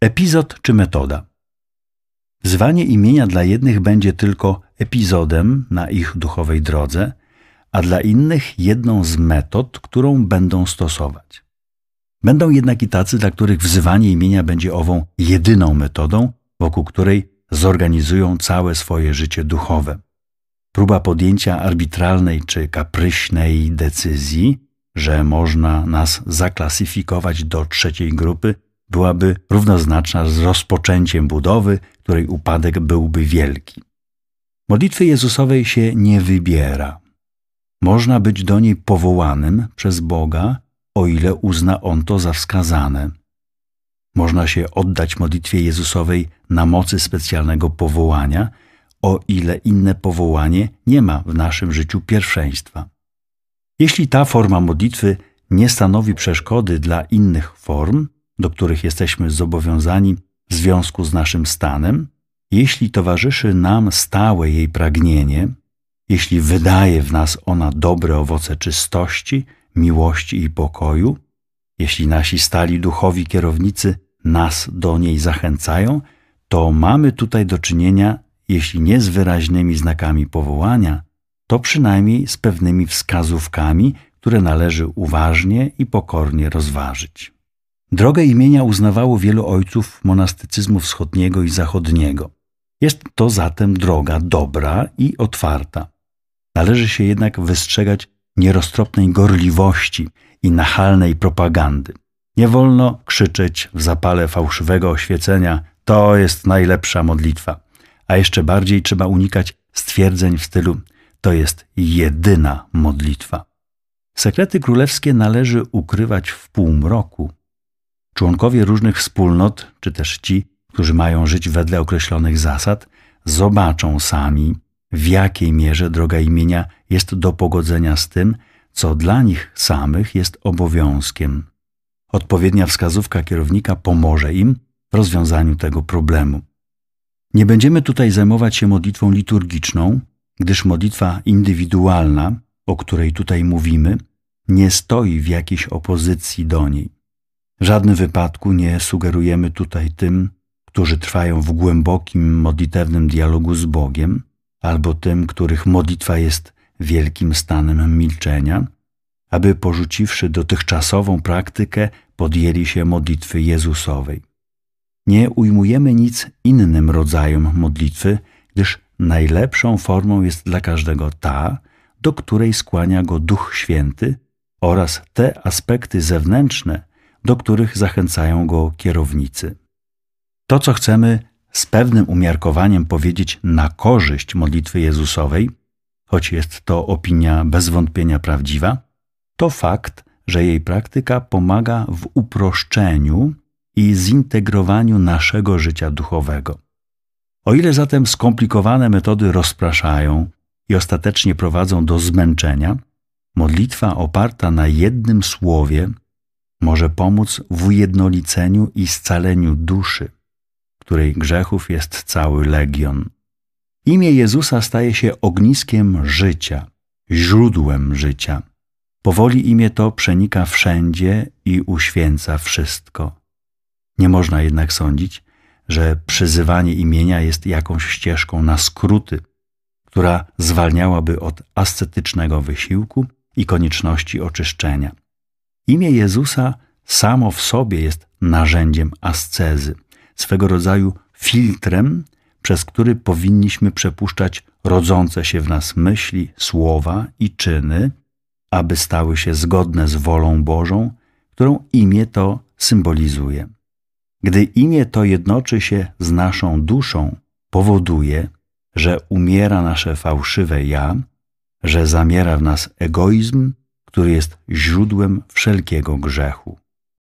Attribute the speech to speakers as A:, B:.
A: Epizod czy metoda? Zwanie imienia dla jednych będzie tylko epizodem na ich duchowej drodze, a dla innych jedną z metod, którą będą stosować. Będą jednak i tacy, dla których wzywanie imienia będzie ową jedyną metodą, wokół której zorganizują całe swoje życie duchowe. Próba podjęcia arbitralnej czy kapryśnej decyzji, że można nas zaklasyfikować do trzeciej grupy, byłaby równoznaczna z rozpoczęciem budowy, której upadek byłby wielki. Modlitwy Jezusowej się nie wybiera. Można być do niej powołanym przez Boga, o ile uzna On to za wskazane. Można się oddać modlitwie Jezusowej na mocy specjalnego powołania, o ile inne powołanie nie ma w naszym życiu pierwszeństwa. Jeśli ta forma modlitwy nie stanowi przeszkody dla innych form, do których jesteśmy zobowiązani w związku z naszym stanem, jeśli towarzyszy nam stałe jej pragnienie, jeśli wydaje w nas ona dobre owoce czystości, miłości i pokoju, jeśli nasi stali duchowi kierownicy nas do niej zachęcają, to mamy tutaj do czynienia, jeśli nie z wyraźnymi znakami powołania, to przynajmniej z pewnymi wskazówkami, które należy uważnie i pokornie rozważyć. Drogę imienia uznawało wielu ojców monastycyzmu wschodniego i zachodniego. Jest to zatem droga dobra i otwarta. Należy się jednak wystrzegać nieroztropnej gorliwości i nachalnej propagandy. Nie wolno krzyczeć w zapale fałszywego oświecenia: To jest najlepsza modlitwa. A jeszcze bardziej trzeba unikać stwierdzeń w stylu: To jest jedyna modlitwa. Sekrety królewskie należy ukrywać w półmroku. Członkowie różnych wspólnot, czy też ci, którzy mają żyć wedle określonych zasad, zobaczą sami, w jakiej mierze droga imienia jest do pogodzenia z tym, co dla nich samych jest obowiązkiem. Odpowiednia wskazówka kierownika pomoże im w rozwiązaniu tego problemu. Nie będziemy tutaj zajmować się modlitwą liturgiczną, gdyż modlitwa indywidualna, o której tutaj mówimy, nie stoi w jakiejś opozycji do niej. W żadnym wypadku nie sugerujemy tutaj tym, którzy trwają w głębokim modlitewnym dialogu z Bogiem, albo tym, których modlitwa jest wielkim stanem milczenia, aby porzuciwszy dotychczasową praktykę, podjęli się modlitwy Jezusowej. Nie ujmujemy nic innym rodzajom modlitwy, gdyż najlepszą formą jest dla każdego ta, do której skłania go Duch Święty oraz te aspekty zewnętrzne, do których zachęcają go kierownicy. To, co chcemy z pewnym umiarkowaniem powiedzieć na korzyść modlitwy Jezusowej, choć jest to opinia bez wątpienia prawdziwa, to fakt, że jej praktyka pomaga w uproszczeniu i zintegrowaniu naszego życia duchowego. O ile zatem skomplikowane metody rozpraszają i ostatecznie prowadzą do zmęczenia, modlitwa oparta na jednym słowie może pomóc w ujednoliceniu i scaleniu duszy, której grzechów jest cały legion. Imię Jezusa staje się ogniskiem życia, źródłem życia. Powoli imię to przenika wszędzie i uświęca wszystko. Nie można jednak sądzić, że przyzywanie imienia jest jakąś ścieżką na skróty, która zwalniałaby od ascetycznego wysiłku i konieczności oczyszczenia. Imię Jezusa samo w sobie jest narzędziem ascezy, swego rodzaju filtrem, przez który powinniśmy przepuszczać rodzące się w nas myśli, słowa i czyny, aby stały się zgodne z wolą Bożą, którą imię to symbolizuje. Gdy imię to jednoczy się z naszą duszą, powoduje, że umiera nasze fałszywe ja, że zamiera w nas egoizm, który jest źródłem wszelkiego grzechu.